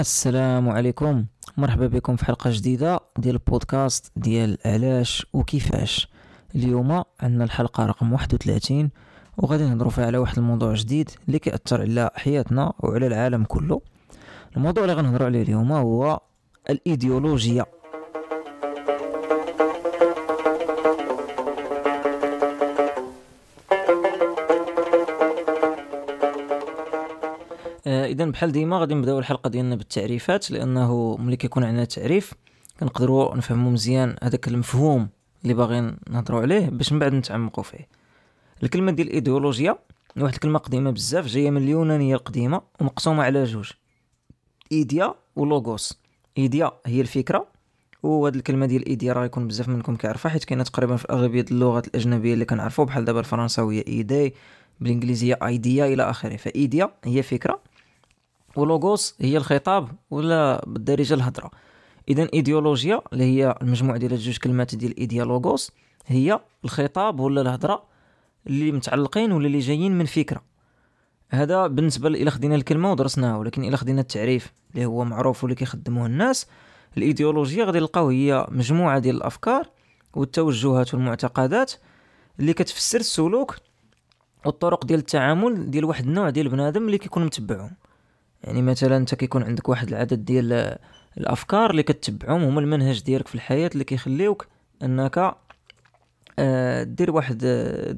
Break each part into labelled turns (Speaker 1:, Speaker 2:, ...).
Speaker 1: السلام عليكم. مرحبا بكم في حلقة جديدة ديال البودكاست ديال علاش وكيفاش. اليوم عندنا الحلقة رقم 31 وغادي نهضروا فيها على واحد الموضوع جديد اللي كيأثر على حياتنا وعلى العالم كله. الموضوع اللي غنهضروا عليه اليوم هو الإيديولوجيا. اذا بحال ديما غادي نبداو الحلقة ديالنا بالتعريفات لأنه ملي كيكون عندنا تعريف كنقدروا نفهموا مزيان هذاك المفهوم اللي باغيين نهضروا عليه باش من بعد نتعمقوا فيه. الكلمة ديال الايديولوجيا واحد الكلمة قديمة بزاف جاية من اليونانية القديمة ومقسومة على جوج. إيديا ولوغوس. إيديا هي الفكرة وهاد الكلمة ديال إيديا راه يكون بزاف منكم كيعرفها حيت كاينة تقريبا في أغلبية اللغات الأجنبية اللي كنعرفوا بحال دابا الفرنساوية إيدي بالإنجليزية إيديا إلى آخره. فإيديا هي فكرة ولوغوس هي الخطاب ولا بالدارجة الهضرة. اذا إيديولوجيا اللي هي المجموع ديال جوج كلمات ديال ايديا لوغوس هي الخطاب ولا الهضرة اللي متعلقين ولا اللي جايين من فكرة. هذا بالنسبة إلى خدينا الكلمة ودرسناها ولكن إلى خدينا التعريف اللي هو معروف واللي كيخدموه الناس الإيديولوجيا غادي نلقاو هي مجموعة ديال الأفكار والتوجهات والمعتقدات اللي كتفسر السلوك والطرق ديال التعامل ديال واحد النوع ديال بنادم اللي كيكون متبعهم. يعني مثلا أنت كيكون عندك واحد العدد ديال الأفكار اللي كتبعهم هما المنهج ديالك في الحياة اللي كيخليوك أنك آه، دير واحد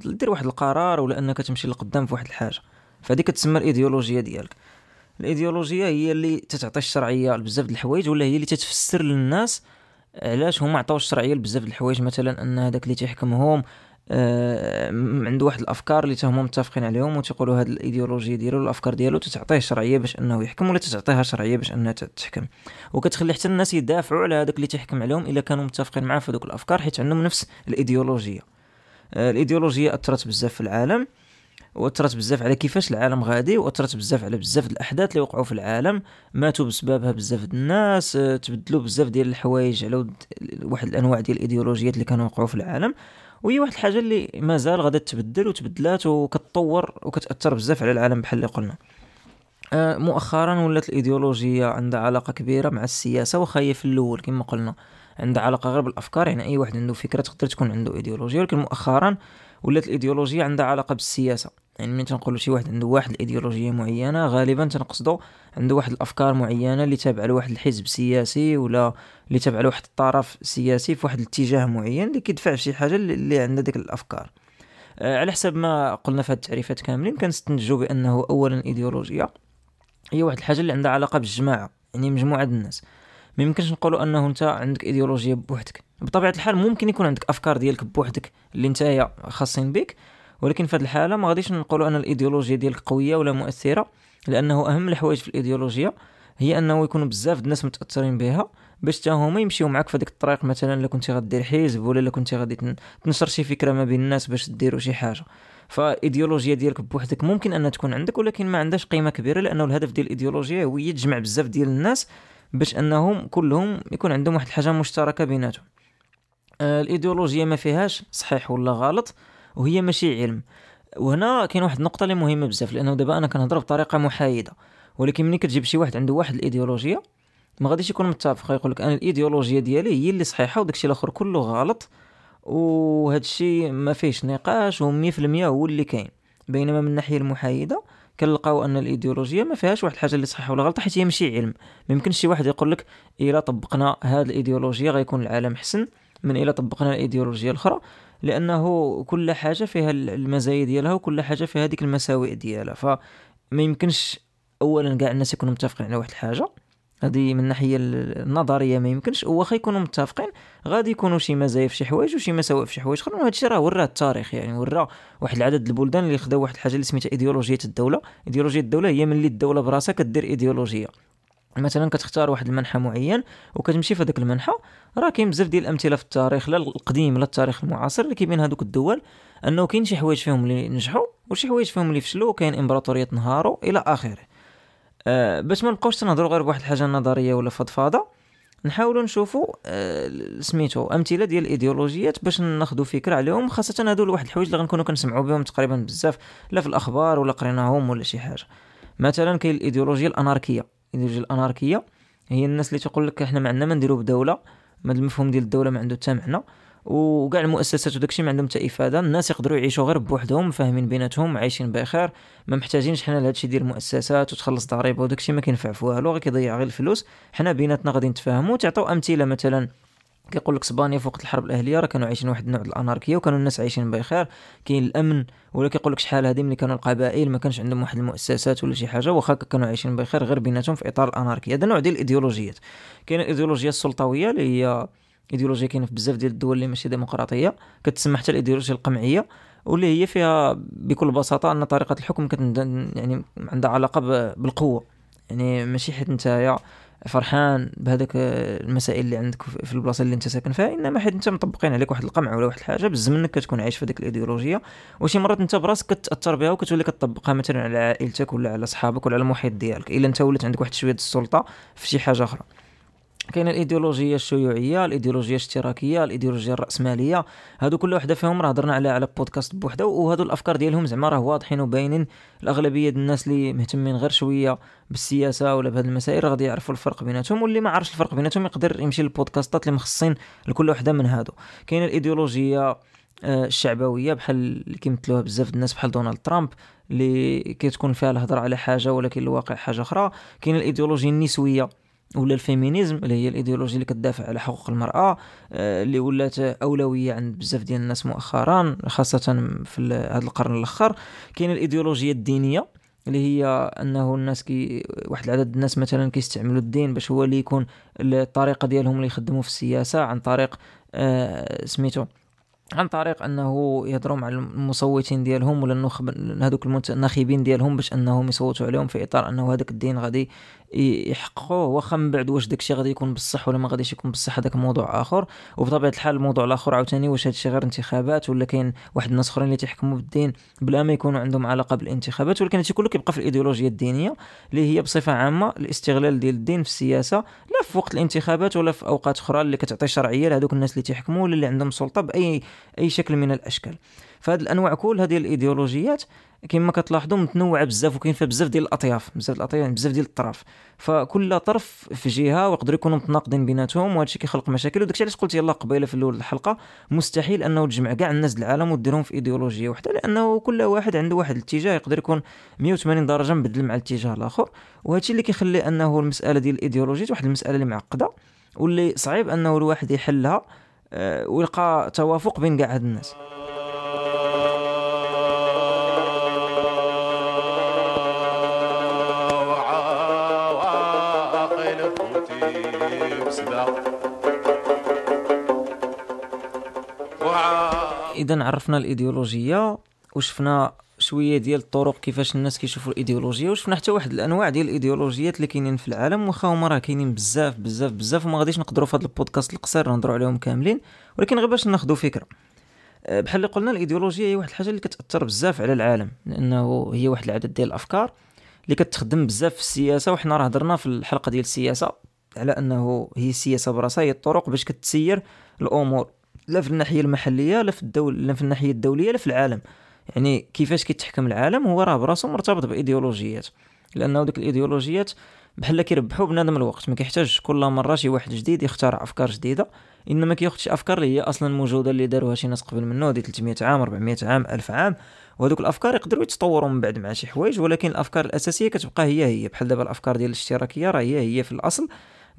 Speaker 1: دير واحد القرار ولا أنك تمشي لقدام في واحد الحاجة. فهذه كتسمى الايديولوجيا ديالك. الايديولوجيا هي اللي تتعطي الشرعية لبزاف د الحوايج ولا هي اللي تتفسر للناس علاش هما عطاو الشرعية لبزاف د الحوايج مثلا أن هذاك اللي تيحكمهم عنده واحد الأفكار اللي هما متفقين عليهم وتيقولوا هاد الايديولوجيا ديالو الأفكار ديالو تتعطيه شرعية باش أنه يحكم ولا تتعطيها شرعية باش أنها تحكم. وكتخلي حتى الناس يدافعوا على هذاك اللي تيحكم عليهم إلا كانوا متفقين معاه في هذوك الأفكار حيت عندهم نفس الايديولوجيا آه الايديولوجيا أثرت بزاف في العالم وأثرت بزاف على كيفاش العالم غادي وأثرت بزاف على بزاف الأحداث اللي وقعوا في العالم. ماتوا بسببها بزاف الناس آه، تبدلوا بزاف ديال الحوايج على واحد الأنواع ديال الإيديولوجيات اللي كانوا وقعوا في العالم. وهي واحد الحاجة اللي مازال غادا تبدل وتبدلات وكتطور وكتأثر بزاف على العالم بحال اللي قلنا. آه، مؤخرا ولات الإيديولوجية عندها علاقة كبيرة مع السياسة واخا هي في الأول كما قلنا. عندها علاقة غير بالأفكار يعني أي واحد عنده فكرة تقدر تكون عنده ايديولوجيا ولكن مؤخرا ولات الايديولوجيا عندها علاقة بالسياسة. يعني من تنقولوا شي واحد عنده واحد الإيديولوجية معينة غالبا تنقصدو عنده واحد الأفكار معينة اللي تابعة لواحد الحزب سياسي ولا اللي تابعة لواحد الطرف سياسي في واحد الاتجاه معين اللي كيدفع شي حاجة اللي عندها ديك الأفكار. آه على حسب ما قلنا في التعريفات كاملين كنستنتجوا بأنه اولا الايديولوجيا هي واحد الحاجة اللي عندها علاقة بالجماعة يعني مجموعة الناس. ما يمكنش نقولوا أنه أنت عندك ايديولوجيا بوحدك. بطبيعة الحال ممكن يكون عندك أفكار ديالك بوحدك اللي نتايا خاصين بك ولكن في هذه الحالة ما غاديش نقولوا أن الايديولوجيا ديالك قوية ولا مؤثرة لأنه أهم الحوايج في الايديولوجيا هي أنه يكونوا بزاف الناس متأثرين بها باش حتى هما يمشيو معاك في هذيك الطريق مثلا إلا كنتي غادير حزب ولا إلا كنتي غادي تنشر شي فكرة ما بين الناس باش ديروا شي حاجة. فايديولوجيا ديالك بوحدك ممكن أنها تكون عندك ولكن ما عندهاش قيمة كبيرة لأنه الهدف ديال الايديولوجيا هو تجمع بزاف ديال الناس باش أنهم كلهم يكون عندهم واحد الحاجة مشتركة بيناتهم. آه الايديولوجيا ما فيهاش صحيح ولا غلط. وهي ماشي علم. وهنا كاين واحد النقطة اللي مهمة بزاف لأنه دابا أنا كنهضر بطريقة محايدة. ولكن ملي كتجيب شي واحد عنده واحد الايديولوجيا ما غاديش يكون متفق. يقول لك أنا الايديولوجيا ديالي هي اللي صحيحة وداكشي الآخر كله غلط وهذا الشيء ما فيهش نقاش و100% هو اللي كاين. بينما من الناحيه المحايدة كنلقاو أن الايديولوجيا ما فيهاش واحد الحاجة اللي صحيحة ولا غلط حيت هي ماشي علم. ما يمكنش شي واحد يقول لك إلا طبقنا هذه الايديولوجيا غيكون العالم حسن من إلا طبقنا الايديولوجيا الأخرى. لأنه كل حاجة فيها المزايا ديالها وكل حاجة فيها هذيك المساوئ ديالها. فما يمكنش اولا كاع الناس يكونوا متفقين على واحد الحاجة. هذه من الناحيه النظرية ما يمكنش. واخا يكونوا متفقين غادي يكونوا شي مزايا في شي حوايج وشي مساوئ في شي حوايج. اخرين وهذا الشيء راه وراه التاريخ يعني ورا واحد العدد البلدان اللي خداو واحد الحاجة اللي سميتها إيديولوجية الدولة. إيديولوجية الدولة هي ملي الدولة براسها كدير إيديولوجية. مثلا كتختار واحد المنحى معين وكتمشي في هذاك المنحى راه كاين بزاف ديال الأمثلة في التاريخ لا القديم لا التاريخ المعاصر اللي كيبين هذوك الدول أنه كاين شي حوايج فيهم اللي نجحوا وشي حوايج فيهم اللي فشلوا وكاين امبراطوريات نهاروا إلى آخره. أه باش ما نبقاوش تنهضروا غير بواحد الحاجة نظرية ولا فضفاضة نحاولوا نشوفوا أه سميتو أمثلة ديال الإيديولوجيات باش ناخذوا فكرة عليهم خاصة هادو واحد الحوايج اللي غنكونوا كنسمعوا بهم تقريبا بزاف لا في الأخبار ولا قريناهم ولا شي حاجة. مثلا كاين الايديولوجيا الأناركية. الايديولوجيه الأناركية. هي الناس اللي تقول لك إحنا ما عندنا ما نديرو بدولة. ما المفهوم ديال الدولة ما عنده حتى معنى. وكاع المؤسسات وداكشي ما عندهم حتى إفادة. الناس يقدروا يعيشوا غير بوحدهم فاهمين بيناتهم عايشين بخير. ما محتاجينش حنا لهادشي ديال المؤسسات وتخلص ضريبة وداكشي ما كينفع في والو غير كيضيع غير الفلوس. حنا بيناتنا غادي نتفاهموا تعطيو أمثلة مثلا كيقول لك اسبانيا في وقت الحرب الأهلية راه كانوا عايشين واحد النوع الأناركية وكانوا الناس عايشين بخير. كاين الأمن ولا كيقول لك شحال هذه ملي كانوا القبائل ما كانش عندهم واحد المؤسسات ولا شي حاجة واخا كانوا عايشين بخير غير بيناتهم في إطار الأناركية. هذا نوع ديال الإيديولوجيات. كاين الايديولوجيا السلطويه اللي هي ايديولوجيا كاينة في بزاف ديال الدول اللي ماشي ديمقراطية كتسمى حتى الايديولوجيا القمعية واللي هي فيها بكل بساطة أن طريقة الحكم كت يعني عندها علاقة بالقوة. يعني ماشي حيت نتايا فرحان بهذاك المسائل اللي عندك في البلاصة اللي انت ساكن فيها إنما حيت انت مطبقين عليك واحد القمع ولا واحد الحاجة بزز منك كتكون عايش في هذيك الإيديولوجية. وشي مرات انت براسك كتأثر بها وكتولي كتطبقها مثلا على عائلتك ولا على صحابك ولا على المحيط ديالك إلا انت ولات عندك واحد شوية السلطة في شي حاجة أخرى. كاين الايديولوجيه الشيوعيه الايديولوجيه الاشتراكيه الايديولوجيه الرأسماليه. هادو كل وحده فيهم راه هضرنا عليها على بودكاست بوحده وهادو الافكار ديالهم زعما راه واضحين وباينين. الاغلبيه ديال الناس اللي مهتمين غير شوية بالسياسة ولا بهاد المسائل راه غادي يعرفوا الفرق بيناتهم واللي ما عرفش الفرق بيناتهم يقدر يمشي للبودكاستات اللي مخصصين لكل وحده من هادو. كاين الايديولوجيه آه، الشعبويه بحال اللي كيمثلوها بزاف الناس بحال دونالد ترامب اللي كتكون فيها الهضره على حاجة ولكن الواقع حاجة أخرى. كاين الايديولوجيا النسويه. ولا الـ feminism اللي هي الإيديولوجيا اللي كتدافع على حقوق المرأة آه، اللي ولات أولوية عند بزاف ديال الناس مؤخرا خاصة في هذا القرن الأخر. كاين الإيديولوجيا الدينية اللي هي أنه الناس كي واحد العدد الناس مثلا كيستعملوا الدين باش هو اللي يكون الطريقة ديالهم اللي يخدموا في السياسة عن طريق آه سميتو عن طريق أنه يهضروا مع المصوتين ديالهم ولا النخب هذوك الناخبين ديالهم باش أنهم يصوتوا عليهم في إطار أنه هذاك الدين غادي يحققوه واخا من بعد واش داكشي غادي يكون بصح ولا ما غاديش يكون بصح هذاك موضوع آخر. وبطبيعة الحال الموضوع الآخر عاوتاني واش هادشي غير انتخابات ولا كاين واحد الناس أخرين اللي تيحكموا بالدين بلا ما يكونوا عندهم علاقة بالانتخابات ولكن هادشي كله كيبقى في الإيديولوجيا الدينية اللي هي بصفة عامة الاستغلال ديال الدين في السياسة لا في وقت الانتخابات ولا في أوقات أخرى اللي كتعطي شرعية لهذوك الناس اللي تيحكموا ولا اللي عندهم سلطة بأي أي شكل من الأشكال. فهاد الأنواع كل هذه الإيديولوجيات كما كتلاحظوا متنوعة بزاف وكاين فيها بزاف ديال الأطياف بزاف الأطياف يعني بزاف ديال الطرف. فكل طرف في جهة ويقدروا يكونوا متناقضين بيناتهم وهذا الشيء كيخلق مشاكل. وداكشي علاش قلت يلاه قبيلة في الأول الحلقة مستحيل أنه تجمع كاع الناس العالم وديرهم في إيديولوجية وحدة لأنه كل واحد عنده واحد الاتجاه يقدر يكون 180 درجة مبدل مع الاتجاه الآخر. وهذا الشيء اللي كيخلي أنه المسألة ديال الإيديولوجيات واحد المسألة اللي معقدة واللي صعيب أنه الواحد يحلها آه، ويلقى توافق بين كاع هاد الناس. اذا عرفنا الإيديولوجية وشفنا شوية ديال الطرق كيفاش الناس كيشوفوا الإيديولوجية وشفنا حتى واحد الأنواع ديال الإيديولوجيات اللي كاينين في العالم واخا هما راه كاينين بزاف بزاف بزاف وما غاديش نقدروا في هذا البودكاست القصير نهضروا عليهم كاملين. ولكن غير باش ناخذوا فكرة. أه، بحال اللي قلنا الإيديولوجية هي واحد الحاجة اللي كتأثر بزاف على العالم لأنه هي واحد العدد ديال الأفكار اللي كتخدم بزاف في السياسة. وحنا راه هضرنا في الحلقة ديال السياسة على أنه هي السياسة براسها هي الطرق باش كتسير الأمور. لا في الناحية المحلية لا في الدول لا في الناحية الدولية لا في العالم. يعني كيفاش كيتحكم العالم هو راه براسو مرتبط بإيديولوجيات. لأنه ديك الإيديولوجيات بحال كيربحوا بنادم الوقت ما كيحتاجش كل مرة شي واحد جديد يخترع أفكار جديدة إنما كياخذ شي أفكار اللي هي أصلا موجودة اللي داروها شي ناس قبل منه دي 300 عام 400 عام 1000 عام. وهذوك الأفكار يقدروا يتطوروا من بعد مع شي حوايج ولكن الأفكار الأساسية كتبقى هي هي. بحال دابا الأفكار ديال الاشتراكية راه هي هي في الأصل.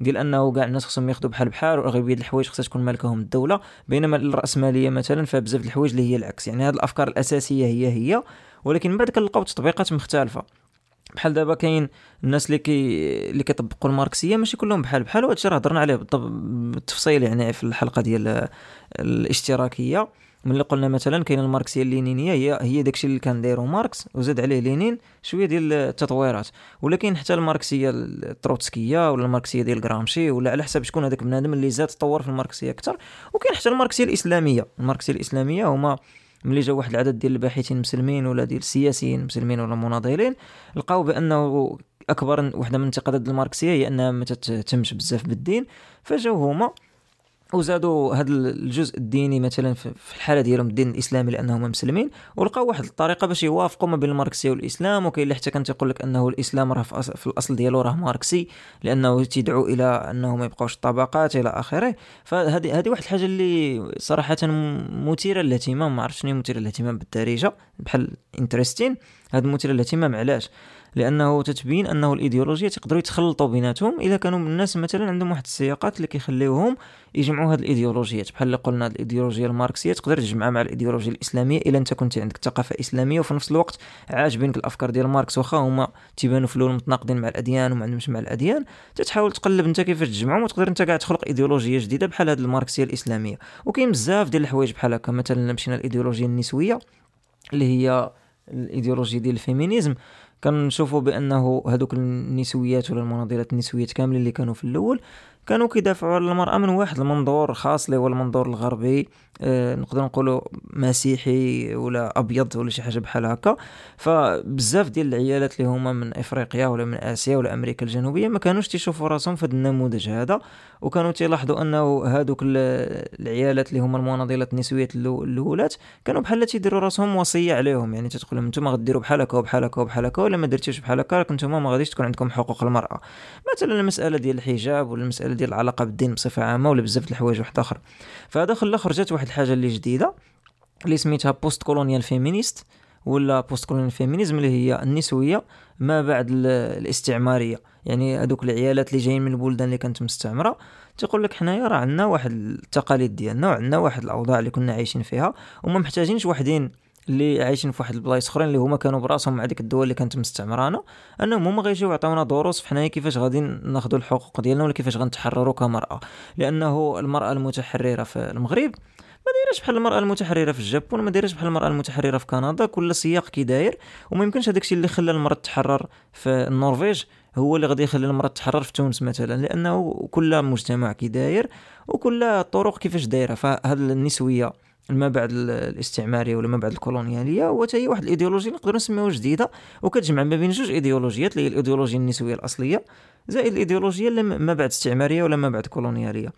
Speaker 1: ديال انه كاع الناس خصهم ياخذوا بحال بحال واغلبية الحوايج خصها تكون مالكهم الدولة. بينما الرأسمالية مثلا فيها بزاف الحوايج اللي هي العكس. يعني هذه الأفكار الأساسية هي هي ولكن من بعد كنلقاو تطبيقات مختلفة. بحال دابا كاين الناس اللي كي اللي كيطبقوا الماركسية ماشي كلهم بحال بحال وهادشي راه هضرنا عليه بالتفصيل يعني في الحلقة ديال الاشتراكية. ملي قلنا مثلا كاين الماركسيه اللينينيه هي هي داكشي اللي كان دايرو ماركس وزاد عليه لينين شوية ديال التطويرات. ولكن حتى الماركسيه التروتسكية ولا الماركسيه ديال غرامشي ولا على حسب شكون هذاك بنادم اللي زاد تطور في الماركسيه أكثر وكاين حتى الماركسيه الإسلامية. الماركسيه الإسلامية هما ملي جا واحد العدد ديال الباحثين مسلمين ولا ديال السياسيين مسلمين ولا مناضلين لقاو بأنه أكبر وحده من انتقادات الماركسية هي أنها ما تهتمش بزاف بالدين. فجاو هما وزادوا هذا الجزء الديني مثلا في الحالة ديالهم الدين الإسلامي لأنهم مسلمين. ولقاو واحد الطريقة باش يوافقوا ما بين الماركسيه والإسلام. وكاين اللي حتى كان تيقول لك أنه الإسلام راه في الأصل ديالو راه ماركسي لأنه تيدعو إلى انه ما يبقاوش الطبقات إلى آخره. فهذه هذه واحد الحاجة اللي صراحة مثيرة للاهتمام. ما عرفتش مثيرة للاهتمام بالدارجة بحال interesting هذا مثير للاهتمام. علاش؟ لأنه تتبين أنه الايديولوجيا تقدروا يتخلطوا بيناتهم. إذا كانوا الناس مثلا عندهم واحد السياقات اللي كيخليوهم يجمعوا هذه الايديولوجيات بحال اللي قلنا الايديولوجيا الماركسية تقدر تجمعها مع الايديولوجيا الإسلامية إلا أنت كنت عندك ثقافة إسلامية وفي نفس الوقت عاجبينك الأفكار ديال ماركس. واخا هما تيبانوا في الأول متناقضين مع الأديان وما عندهمش مع الأديان تتحاول تقلب أنت كيفاش تجمعهم وتقدر أنت كاع تخلق إيديولوجية جديدة بحال هذه الماركسية الإسلامية. وكاين بزاف ديال الحوايج بحال هكا. مثلا مشينا الايديولوجيا النسوية اللي هي الايديولوجيا ديال ال féminisme. كنشوفوا بأنه هذوك النسويات ولا المناضلات النسويات كاملين اللي كانوا في الأول كانوا كيدافعوا على المرأة من واحد المنظور خاص اللي هو المنظور الغربي آه نقدر نقولوا مسيحي ولا أبيض ولا شي حاجة بحال هكا. فبزاف ديال العيالات اللي هما من إفريقيا ولا من آسيا ولا أمريكا الجنوبية ما كانوش تيشوفوا راسهم في النموذج هذا. وكانوا تيلاحظوا أنه هادوك العيالات اللي هما المناضلات النسويات الأولات كانوا بحال تيديروا راسهم وصية عليهم. يعني تتقول لهم نتوما غديروا بحال هكا وبحال هكا وبحال هكا ولا ما درتيوش بحال هكا راك نتوما ما غاديش تكون عندكم حقوق المرأة. مثلا المسألة ديال الحجاب ولا المسألة ديال العلاقة بالدين بصفة عامة ولا بزاف د الحوايج واحدة أخرى فهذا خلى خرجت واحد الحاجة اللي جديدة اللي سميتها post-colonial feminist ولا post-colonial feminism اللي هي النسوية ما بعد الاستعمارية. يعني هذوك العيالات اللي جايين من البلدان اللي كانت مستعمرة تيقول لك حنايا راه عندنا واحد التقاليد ديالنا وعندنا واحد الأوضاع اللي كنا عايشين فيها وما محتاجينش وحدين اللي عايشين في واحد البلايص أخرين اللي هما كانوا براسهم مع ديك الدول اللي كانت مستعمرانا أنهم هما غيجيو يعطيونا دروس في حنايا كيفاش غادي ناخذوا الحقوق ديالنا ولا كيفاش غنتحرروا كمرأة. لأنه المرأة المتحررة في المغرب ما دايرش بحال المرأة المتحررة في الجابون ما دايرش بحال المرأة المتحررة في كندا. كل سياق كي داير وما يمكنش هذاك الشيء اللي خلى المرأة تحرر في النرويج هو اللي غادي يخلي المرأة تحرر في تونس مثلا. لأنه كل مجتمع كي داير وكل الطرق كيفاش دايرة. فهاد النسوية ما بعد الاستعماريه ولا ما بعد الكولونيالية هو هي واحد الايديولوجيا نقدروا نسميوها جديدة وكتجمع ما بين جوج إيديولوجيات اللي هي الايديولوجيا النسوية الأصلية زائد الايديولوجيا اللي ما بعد استعمارية ولا ما بعد كولونيالية.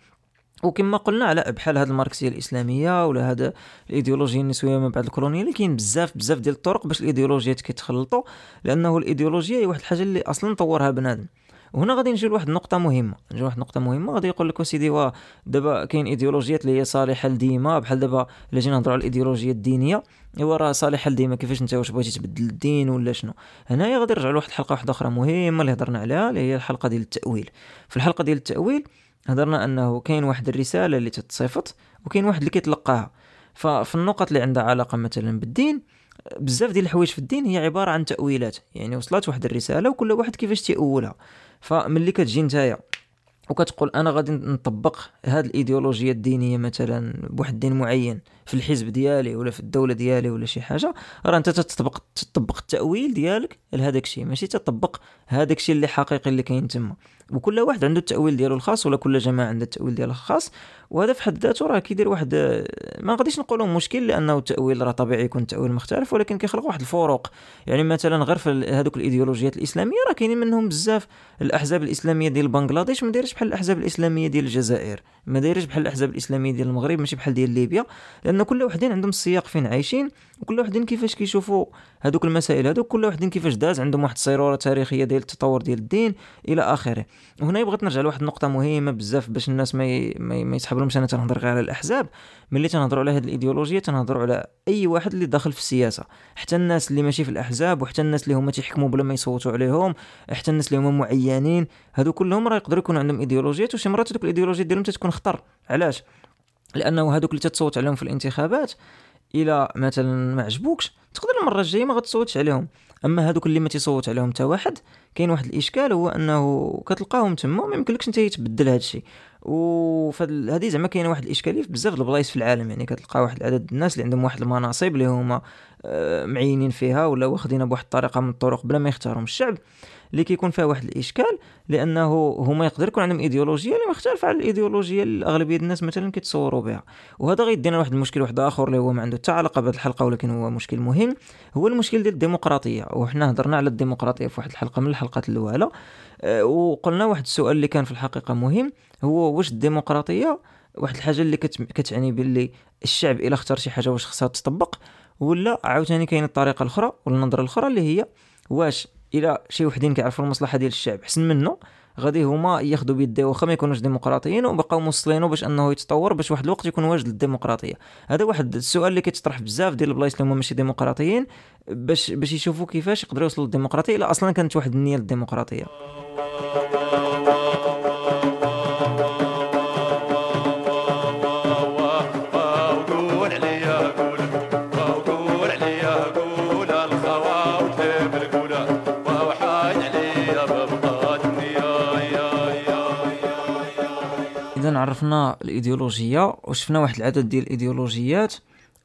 Speaker 1: وكما قلنا على بحال هذه الماركسية الإسلامية ولا هذا الايديولوجيا النسوية من بعد الكولونياليه كاين بزاف بزاف ديال الطرق باش الإيديولوجيات كيتخلطوا لأنه الايديولوجيا هي واحد الحاجة اللي أصلا طورها بنادم. وهنا غادي نجي لواحد النقطة مهمة. نجي لواحد النقطة مهمة. غادي يقول لك وسيدي دابا كاين إيديولوجيات اللي هي صالحة لديما. بحال دابا إلا جينا نهضروا على الايديولوجيا الدينية ايوا راه صالحة لديما. كيفاش انت واش بغيتي تبدل الدين ولا شنو؟ هنايا غادي نرجعوا لواحد الحلقة واحدة أخرى مهمة اللي هضرنا عليها اللي هي الحلقة ديال التأويل. في الحلقة ديال التأويل هضرنا أنه كاين واحد الرسالة اللي تتصيفط وكاين واحد اللي كيتلقاها. ففي النقط اللي عندها علاقة مثلا بالدين بزاف ديال الحوايج في الدين هي عبارة عن تأويلات. يعني وصلت واحد الرسالة وكل واحد كيفاش تيأولها. فملي كتجي نتايا وكتقول أنا غادي نطبق هاد الايديولوجيا الدينية مثلا بواحد الدين معين في الحزب ديالي ولا في الدولة ديالي ولا شي حاجة راه أنت تطبق تطبق التأويل ديالك لهذاك الشيء. ماشي تطبق هذاك الشيء اللي حقيقي اللي كاين تما. وكل واحد عنده التأويل ديالو الخاص ولا كل جماعة عندها التأويل ديالها الخاص. وهذا في حد ذاته راه كيدير واحد ما غاديش نقولوا مشكل لأنه التاويل راه طبيعي يكون تأويل مختلف ولكن كيخلق واحد الفروق. يعني مثلا غير في هذوك الإيديولوجيات الإسلامية راه كاينين منهم بزاف الأحزاب الإسلامية ديال بنغلاديش ما دايرش بحال الأحزاب الإسلامية ديال الجزائر ما دايرش بحال الأحزاب الإسلامية ديال المغرب ماشي بحال ديال ليبيا لأن كل وحدين عندهم السياق فين عايشين. وكل وحدين كيفاش كيشوفوا هذوك المسائل؟ هذوك كل وحدين كيفاش داز؟ عندهم واحد الصيروره تاريخية ديال التطور ديال الدين إلى آخره. وهنا بغيت نرجع لواحد النقطة مهمة بزاف باش الناس ما ي... ما, ما يسحب لهمش أنا تنهضر غير على الأحزاب. ملي تنهضروا على هذه الإيديولوجية تنهضروا على أي واحد اللي داخل في السياسة. حتى الناس اللي ماشي في الأحزاب وحتى الناس اللي هما تيحكموا بلا ما يصوتوا عليهم حتى الناس اللي هما معينين هادو كلهم راه يقدروا يكونوا عندهم ايديولوجيات وشي مرات هذوك الايديولوجيات ديالهم تتكون خطر. علاش؟ لأنه هذوك اللي تتصوت عليهم في الانتخابات إلى مثلا ما عجبوكش تقدر المرة الجاية ما غتصوتش عليهم. أما هذوك اللي ما تيصوت عليهم حتى واحد كاين واحد الإشكال هو أنه كتلقاهم تما ما يمكنلكش أنت تبدل هذا الشيء. وفهاد هذه زعما كاينة واحد الإشكالية في بزاف البلايص في العالم يعني كتلقى واحد العدد الناس اللي عندهم واحد المناصب اللي هما آه، معينين فيها ولا واخدينها بواحد الطريقة من الطرق بلا ما يختارهم الشعب. اللي كيكون فيها واحد الإشكال لأنه هما يقدر يكون عندهم إيديولوجية اللي مختلفة على الإيديولوجية اللي أغلبية الناس مثلا كيتصوروا بها. وهذا غيدينا لواحد المشكل واحد آخر اللي هو ما عنده حتى علاقة بهذه الحلقة ولكن هو مشكل مهم. هو المشكل ديال الديمقراطية وحنا هضرنا على الديمقراطية في واحد الحلقة من الحلقات الأولى. أه وقلنا واحد السؤال اللي كان في الحقيقة مهم هو واش الديمقراطية واحد الحاجة اللي كتعني باللي الشعب إلا اختار شي حاجة واش خصها تطبق ولا عاوتاني كاين الطريقة الأخرى ولا النظره الأخرى اللي هي واش الا شي وحدين كيعرفوا المصلحة ديال الشعب. حسن منه غادي هما ياخذوا بيديه واخا ما يكونوش ديمقراطيين وبقاو موصلينو باش أنه يتطور باش واحد الوقت يكون واجد للديمقراطية. هذا واحد السؤال اللي كيتطرح بزاف ديال البلايص اللي هما ماشي ديمقراطيين باش باش يشوفوا كيفاش يقدروا يوصلوا للديمقراطية إلا أصلا كانت واحد النية للديمقراطية. عرفنا الإيديولوجية وشفنا واحد العدد ديال الإيديولوجيات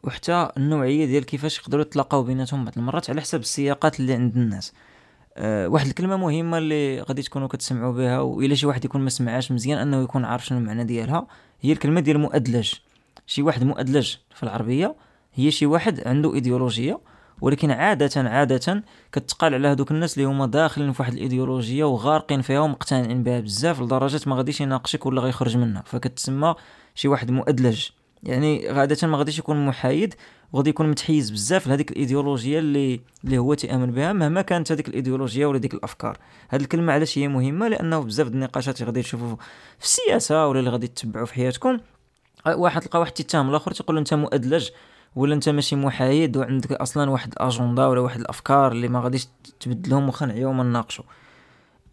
Speaker 1: وحتى النوعية ديال كيفاش يقدروا يتلاقاو بيناتهم بعض المرات على حسب السياقات اللي عند الناس. أه واحد الكلمة مهمة اللي غادي تكونوا كتسمعوا بها وإلا شي واحد يكون ما سمعهاش مزيان أنه يكون عارف شنو المعنى ديالها هي الكلمة ديال مؤدلج. شي واحد مؤدلج في العربية هي شي واحد عنده إيديولوجية ولكن عادة عادة كتقال على هذوك الناس اللي هما داخلين في واحد الإيديولوجية وغارقين فيها ومقتنعين بها بزاف لدرجة ما غاديش يناقشك ولا غيخرج منها. فكتسمى شي واحد مؤدلج. يعني عادة ما غاديش يكون محايد وغادي يكون متحيز بزاف لهذيك الإيديولوجية اللي اللي هو تيامن بها مهما كانت هذيك الإيديولوجية ولا ديك الأفكار. هذه الكلمة علاش هي مهمة؟ لأنه بزاف النقاشات اللي غادي تشوفوا في السياسة ولا اللي غادي تتبعوا في حياتكم واحد تلقى واحد تيتهم الآخر تيقول له أنت مؤدلج. ولا انت ماشي محايد وعندك أصلا واحد الأجندة ولا واحد الأفكار اللي ما غاديش تبدلهم واخا نعيو وما نناقشوا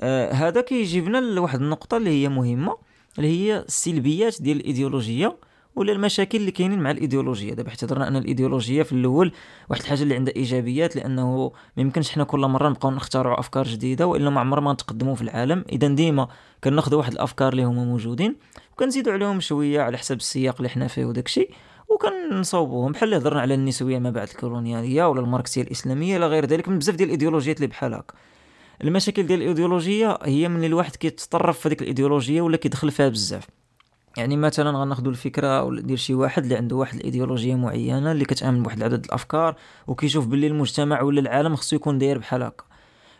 Speaker 1: آه هذا كيجيبنا لواحد النقطة اللي هي مهمة اللي هي السلبيات ديال الإيديولوجية ولا المشاكل اللي كاينين مع الإيديولوجية. دابا اعتبرنا أن الإيديولوجية في الأول واحد الحاجة اللي عندها إيجابيات لأنه ما يمكنش حنا كل مرة نبقاو نخترعوا أفكار جديدة وإلا ما عمر ما نتقدموا في العالم. إذا ديما كناخذوا واحد الأفكار اللي هما موجودين وكنزيدوا عليهم شوية على حسب السياق اللي حنا فيه وداكشي. وكنصوبوهم بحال هضرنا على النسوية ما بعد الكولونيالية ولا الماركسية الإسلامية إلى غير ذلك من بزاف ديال الإيديولوجيات اللي بحال هكا. المشاكل ديال الإيديولوجية هي من الواحد كيتطرف في هذيك الإيديولوجية ولا كيدخل فيها بزاف. يعني مثلا غناخذوا الفكرة ديال شي واحد اللي عنده واحد الإيديولوجية معينة اللي كتأمن بواحد العدد الأفكار وكيشوف باللي المجتمع ولا العالم خصو يكون داير بحال هكا.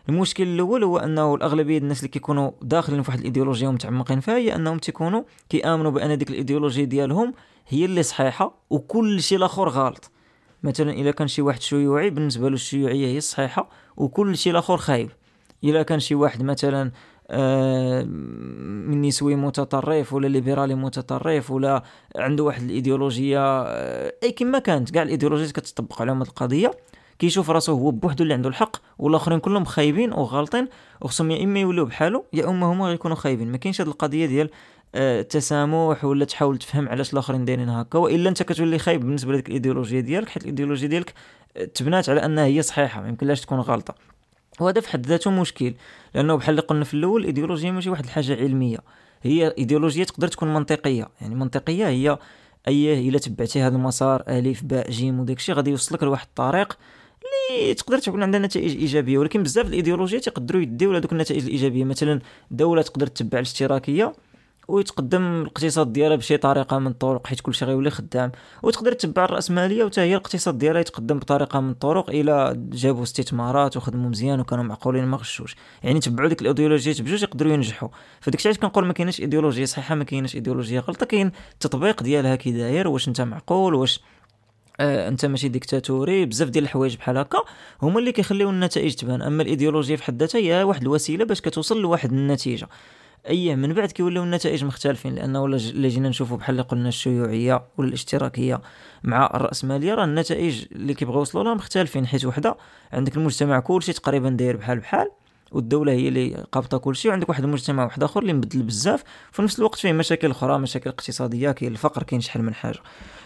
Speaker 1: المشكل الأول هو أنه الأغلبية الناس اللي كيكونوا داخلين في واحد الإيديولوجية ومتعمقين فيها هي أنهم تيكونوا كيآمنوا بأن ديك الإيديولوجية ديالهم هي اللي صحيحة وكل شيء الآخر غلط. مثلا إلا كان شي واحد شيوعي بالنسبة له الشيوعية هي الصحيحه وكل شيء الآخر خايب. إلا كان شي واحد مثلا آه من نسوي متطرف ولا ليبرالي متطرف ولا عنده واحد الإيديولوجية آه أي كما كانت كاع الإيديولوجيات كتطبق عليهم القضية. كيشوف راسو هو بوحدو اللي عنده الحق والآخرين كلهم خايبين وغالطين وخصهم يا إما يوليو بحالو يا إما هما غيكونوا خايبين. ما كاينش هاد القضية ديال التسامح آه، ولا تحاول تفهم علاش الآخرين دايرين هكا وإلا أنت كتولي خايب بالنسبة لديك الإيديولوجية ديالك حيت الإيديولوجية ديالك آه، تبنات على أنها هي صحيحة ما يمكنلاش تكون غلطه وهذا في حد ذاته مشكل لأنه بحال اللي قلنا في الأول الإيديولوجية ماشي واحد الحاجة علمية هي إيديولوجية تقدر تكون منطقية يعني منطقية هي أي إلا تبعتي هذا المسار آلف باء جيم وداكشي غادي يوصلك لواحد الطريق اللي تقدر تكون عندها نتائج إيجابية ولكن بزاف الايديولوجيات يقدروا يديو لهذوك النتائج الإيجابية. مثلا دولة تقدر تتبع الاشتراكية ويتقدم الاقتصاد ديالها بشي طريقة من الطرق حيت كلشي غيولي خدام. وتقدر تتبع الراسماليه وتا هي الاقتصاد ديالها يتقدم بطريقة من الطرق إلى جابوا استثمارات وخدموا مزيان وكانوا معقولين ما غشوش يعني تبعوا ديك الايديولوجيات بجوج يقدروا ينجحوا. فداك الشيء كنقول ما كاينش إيديولوجية صحيحة ما كاينش إيديولوجية غلطة كاين التطبيق ديالها كي داير واش أنت معقول واش آه انت ماشي ديكتاتوري بزاف ديال الحوايج بحال هكا هما اللي كيخليو النتائج تبان. أما الإيديولوجيا في حد ذاتها هي واحد الوسيلة باش كتوصل لواحد النتيجة. إيه من بعد كيوليو النتائج مختلفين لأنه ولا جينا نشوفوا بحال اللي قلنا الشيوعية ولا الاشتراكية مع الراسماليه راه النتائج اللي كيبغيو يوصلوا لها مختلفين حيت وحدة عندك المجتمع كلشي تقريبا داير بحال بحال. والدولة هي اللي قابطة كل شيء وعندك واحد المجتمع واحد آخر اللي مبدل بزاف وفي نفس الوقت فيه مشاكل أخرى مشاكل اقتصادية كاين الفقر كاين شحال من حاجة.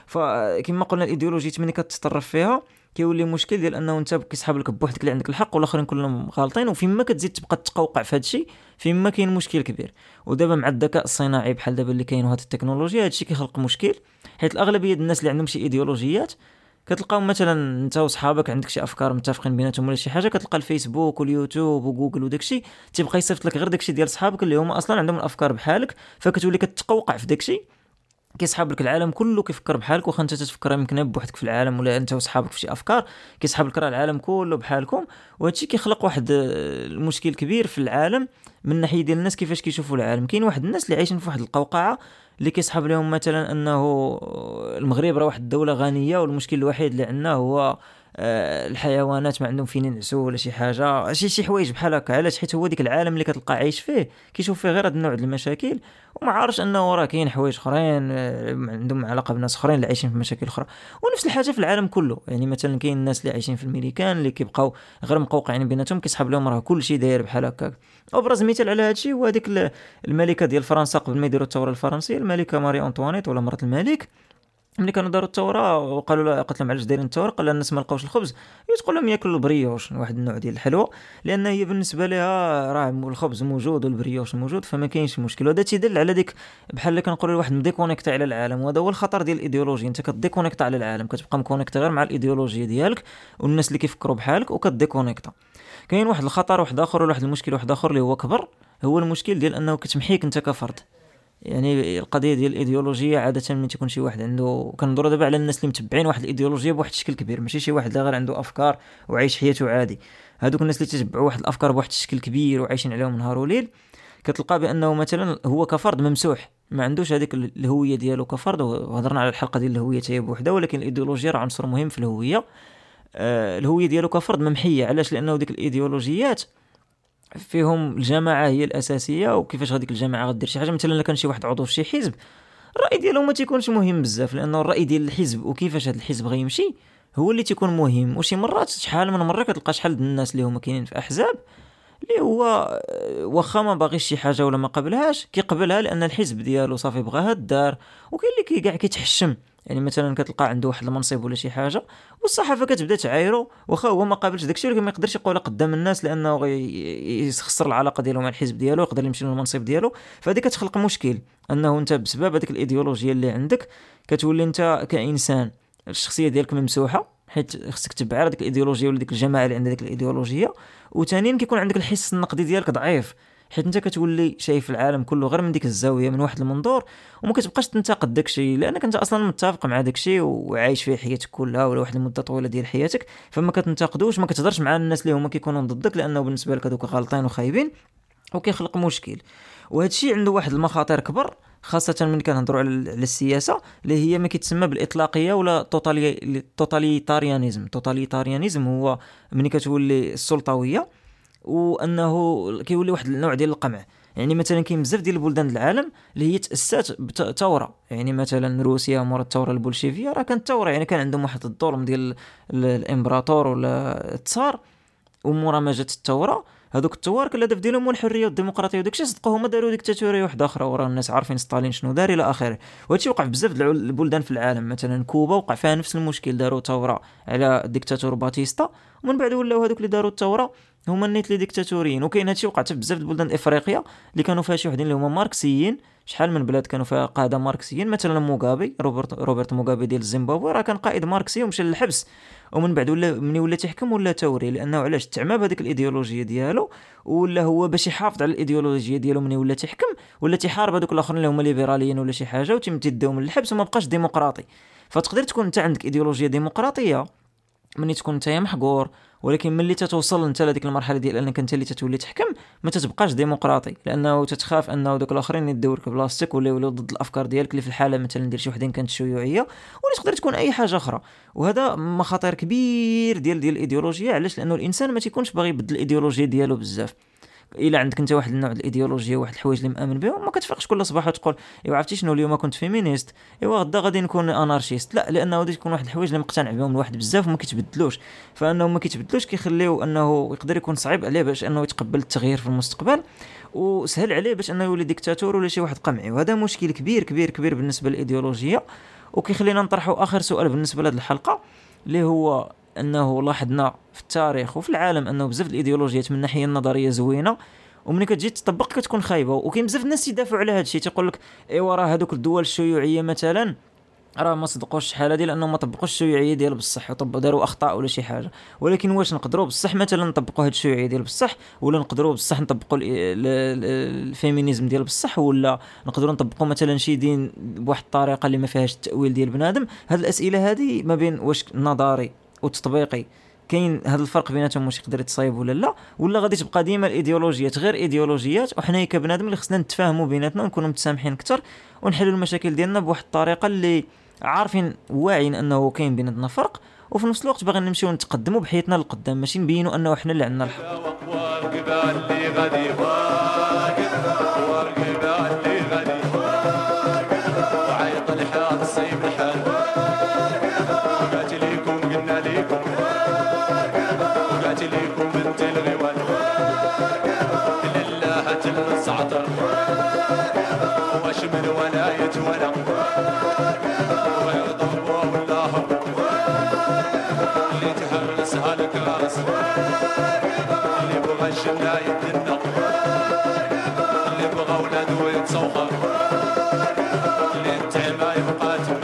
Speaker 1: فكما قلنا الايديولوجيا ملي كتطرف فيها كيولي مشكل ديال أنه أنت كيسحب لك بوحدك اللي عندك الحق والآخرين كلهم غالطين وفيما كتزيد تبقى تقوقع في هذا الشيء فيما كاين مشكل كبير. ودابا مع الذكاء الصناعي بحال دابا اللي كاين وهاد التكنولوجيا هذا الشيء كيخلق مشكل حيت الأغلبية الناس اللي عندهم شي إيديولوجيات كتلقاو مثلا انت وصحابك عندك شي أفكار متفقين بيناتهم ولا شي حاجة كتلقى الفيسبوك واليوتيوب وجوجل وداكشي تيبقى يصيفط لك غير داكشي ديال صحابك اللي هما أصلا عندهم الأفكار بحالك فكتولي كتقوقع في داكشي كيسحب لك العالم كله كيفكر بحالك واخا انت تفكر يمكن بوحدك في العالم ولا انت وصحابك في شي أفكار كيسحب لك العالم كله بحالكم. وهادشي كيخلق واحد المشكل كبير في العالم من ناحية ديال الناس كيفاش كيشوفوا العالم. كاين واحد الناس اللي عايشين في واحد القوقعة اللي كيصحاب لهم مثلا أنه المغرب راه واحد الدولة غنية والمشكل الوحيد اللي عندنا هو الحيوانات ما عندهم فين ينعسوا ولا شي حاجة. شي شي حوايج بحال هكا. علاش؟ حيت هو ديك العالم اللي كتلقى عايش فيه. كيشوف فيه غير هاد النوع ديال المشاكل. وما عارفش انه راه كاين حوايج اخرين آه، عندهم علاقة بناس اخرين اللي عايشين في مشاكل أخرى. ونفس الحاجة في العالم كله. يعني مثلا كاين الناس اللي عايشين في الميريكان اللي كيبقاو غير مقوقعين بيناتهم كيسحب لهم راه كل شيء داير بحال هكاك أبرز مثال على هذا الشيء هو هذيك الملكة ديال فرنسا قبل ما يديروا الثورة الفرنسية الملكة ماري انطوانيت ولا مرات الملك. ملي كانوا داروا الثوره وقالوا له قلت لهم علاش دايرين الثوره قال الناس ما لقاوش الخبز. تقول لهم ياكلوا البريوش واحد النوع ديال الحلوى لأن هي بالنسبة لها راه الخبز موجود والبريوش موجود فما كاينش مشكل. وهذا تيدل على ديك بحال اللي كنقولوا الواحد م déconnecté على العالم. وهذا هو الخطر ديال الايديولوجيا أنت ك déconnecter على العالم كتبقى م connecté غير مع الإيديولوجيا ديالك والناس اللي كيفكروا بحالك وك déconnecter. كاين واحد الخطر واحد آخر ولا واحد المشكل واحد آخر اللي هو كبر. هو المشكل ديال أنه كتمحيك أنت كفرد. يعني القضية ديال الايديولوجية عادة ملي تيكون شي واحد عنده كنهضروا دابا على الناس اللي متبعين واحد الايديولوجية بواحد الشكل كبير ماشي شي واحد غير عنده أفكار وعايش حياته عادي. هذوك الناس اللي تتبعوا واحد الأفكار بواحد الشكل كبير وعايشين عليهم نهار وليل كتلقى بأنه مثلا هو كفرد ممسوح ما عندوش هذيك الهوية ديالو كفرد وهضرنا على الحلقة ديال الهوية هي بوحدها ولكن الايديولوجيا راه عنصر مهم في الهوية. آه الهوية ديالو كفرد ممحية علاش؟ لأنه ديك الايديولوجيات فيهم الجماعة هي الأساسية وكيفاش هذيك الجماعة غدير شي حاجة؟ مثلا كان شي واحد عضو في شي حزب الرأي ديالو ما تيكونش مهم بزاف لأنه الرأي ديال الحزب وكيفاش هذا الحزب غيمشي هو اللي تيكون مهم. وشي مرات شحال من مرة كتلقى شحال الناس اللي هما كاينين في أحزاب اللي هو آه، واخا ما باغيش شي حاجة ولا ما قبلهاش كيقبلها لأن الحزب ديالو صافي بغاها دار وكاين اللي كي كاع كيتحشم. يعني مثلا كتلقى عنده واحد المنصب ولا شي حاجة والصحافة كتبدا تعايرو واخا هو ما قابلش داكشي ولكن ما يقدرش يقولها قدام الناس لأنه يخسر العلاقة ديالو مع الحزب ديالو يقدر يمشي للمنصب ديالو. فهذه كتخلق مشكل أنه أنت بسبب هذيك الايديولوجيا اللي عندك كتولي أنت كإنسان الشخصية ديالك ممسوحة حيت خصك تبع هذيك الايديولوجيا ولا ديك الجماعة اللي عندها ديك الايديولوجيا وثانيا كيكون عندك الحس النقدي ديالك ضعيف. حيت انت كتولي شايف العالم كله غير من ديك الزاوية من واحد المنظور وما كتبقاش تنتقد داكشي لأنك انت أصلا متفق مع داكشي وعايش فيه حياتك كلها ولا واحد المدة طويلة ديال حياتك. فما كتنتقدوش ما كتهضرش مع الناس اللي هما كيكونوا ضدك لأنه بالنسبة لك هذوك غالطين وخايبين وكيخلق مشكل. وهذا الشيء عنده واحد المخاطر كبر خاصة من كنهضروا على السياسة اللي هي ما كيتسمى بالإطلاقية ولا totalitarianism totalitarianism هو ملي كتولي السلطوية. وأنه كيولي واحد النوع ديال القمع. يعني مثلا كاين بزاف ديال البلدان العالم اللي هي تأسسات بثوره يعني مثلا روسيا مورا الثوره البولشيفية راه كانت ثوره يعني كان عندهم واحد الظلم ديال الإمبراطور ولا التزار ومورا ما جات الثوره هذوك الثوار كان الهدف ديالهم هو الحرية والديمقراطية. وداكشي صدقوا هما داروا ديكتاتورية واحدة أخرى. وراه الناس عارفين ستالين شنو دار إلى آخره. وهادشي وقع في بزاف البلدان في العالم. مثلا كوبا وقع فيها نفس المشكل. داروا ثوره على الديكتاتور باتيستا. ومن بعد ولاو هذوك اللي داروا الثوره هما النيت لي ديكتاتوريين. وكاين هادشي وقع في بزاف البلدان افريقيا اللي كانوا فيها شي وحدين اللي هما ماركسيين. شحال من بلاد كانوا فيها قادة ماركسيين؟ مثلا موغابي روبرت روبرت موغابي ديال الزيمبابوي راه كان قائد ماركسي ومشى للحبس. ومن بعد ولا ملي ولا تيحكم ديكتاتوري لأنه علاش؟ تعمى بهذيك الايديولوجيا ديالو ولا هو باش يحافظ على الايديولوجيا ديالو ملي ولا تيحكم ولا تيحارب هذوك الآخرين اللي هما ليبراليين ولا شي حاجة وتم تداو من الحبس وما بقاش ديمقراطي. فتقدر تكون انت عندك ايديولوجيا ديمقراطية ملي تكون انت محقور ولكن ملي تتوصل انت لهذيك المرحلة ديال انك انت اللي تتولي تحكم ما تتبقاش ديمقراطي لأنه تتخاف أنه دوك الآخرين يدو لك بلاصتك ولا يوليو ضد الأفكار ديالك اللي في الحالة. مثلا ديال شي وحدين كانت شيوعية ولا تقدر تكون أي حاجة أخرى. وهذا مخاطر كبير ديال ديال الايديولوجيا علاش؟ لأنه الإنسان ما تيكونش باغي يبدل الايديولوجيا ديالو بزاف. إلا عندك أنت واحد النوع الايديولوجيا واحد الحوايج اللي مأمن بهم ما كتفيقش كل صباح وتقول إيوا عرفتي شنو اليوم كنت féministe إيوا غدا غادي نكون anarchiste لا لأنه غادي تكون واحد الحوايج اللي مقتنع بهم الواحد بزاف وما كيتبدلوش. فأنه ما كيتبدلوش كيخليو أنه يقدر يكون صعيب عليه باش أنه يتقبل التغيير في المستقبل وسهل عليه باش أنه يولي ديكتاتور ولا شي واحد قمعي. وهذا مشكل كبير كبير كبير بالنسبة للايديولوجيا وكيخلينا نطرحوا آخر سؤال بالنسبة لهذه الحلقة اللي هو أنه لاحظنا في التاريخ وفي العالم أنه بزاف الإيديولوجيات من الناحية النظرية زوينة وملي كتجي تطبق كتكون خايبة وكاين بزاف الناس يدافعوا على هذا الشيء تيقول لك ايوا راه هذوك الدول الشيوعية مثلا راه ما صدقوش الشحال هذه لأنهم ما طبقوش الشيوعية ديال بصح وطبقوا داروا أخطاء ولا شي حاجة. ولكن واش نقدروا بصح مثلا نطبقوا هذه الشيوعية ديال بصح ولا نقدروا بصح نطبقوا ال féminisme ديال بصح ولا نقدروا نطبقوا مثلا شي دين بواحد الطريقة اللي ما فيهاش التأويل ديال بنادم؟ هاد الأسئلة هذه ما بين واش نظري وتطبيقي.
Speaker 2: كاين هذا الفرق بيناتهم واش يقدر يتصايب ولا لا ولا غادي تبقى ديما الإيديولوجيات غير إيديولوجيات وحنايا كبنادم اللي خصنا نتفاهموا بيناتنا ونكونوا متسامحين أكثر ونحلوا المشاكل ديالنا بواحد الطريقة اللي عارفين واعيين أنه كاين بيناتنا فرق وفي نفس الوقت باغي نمشيو نتقدموا بحياتنا للقدام ماشي نبينوا أنه حنا اللي عندنا الحق.
Speaker 3: ويتصوخر اللي ما يبقى تبقى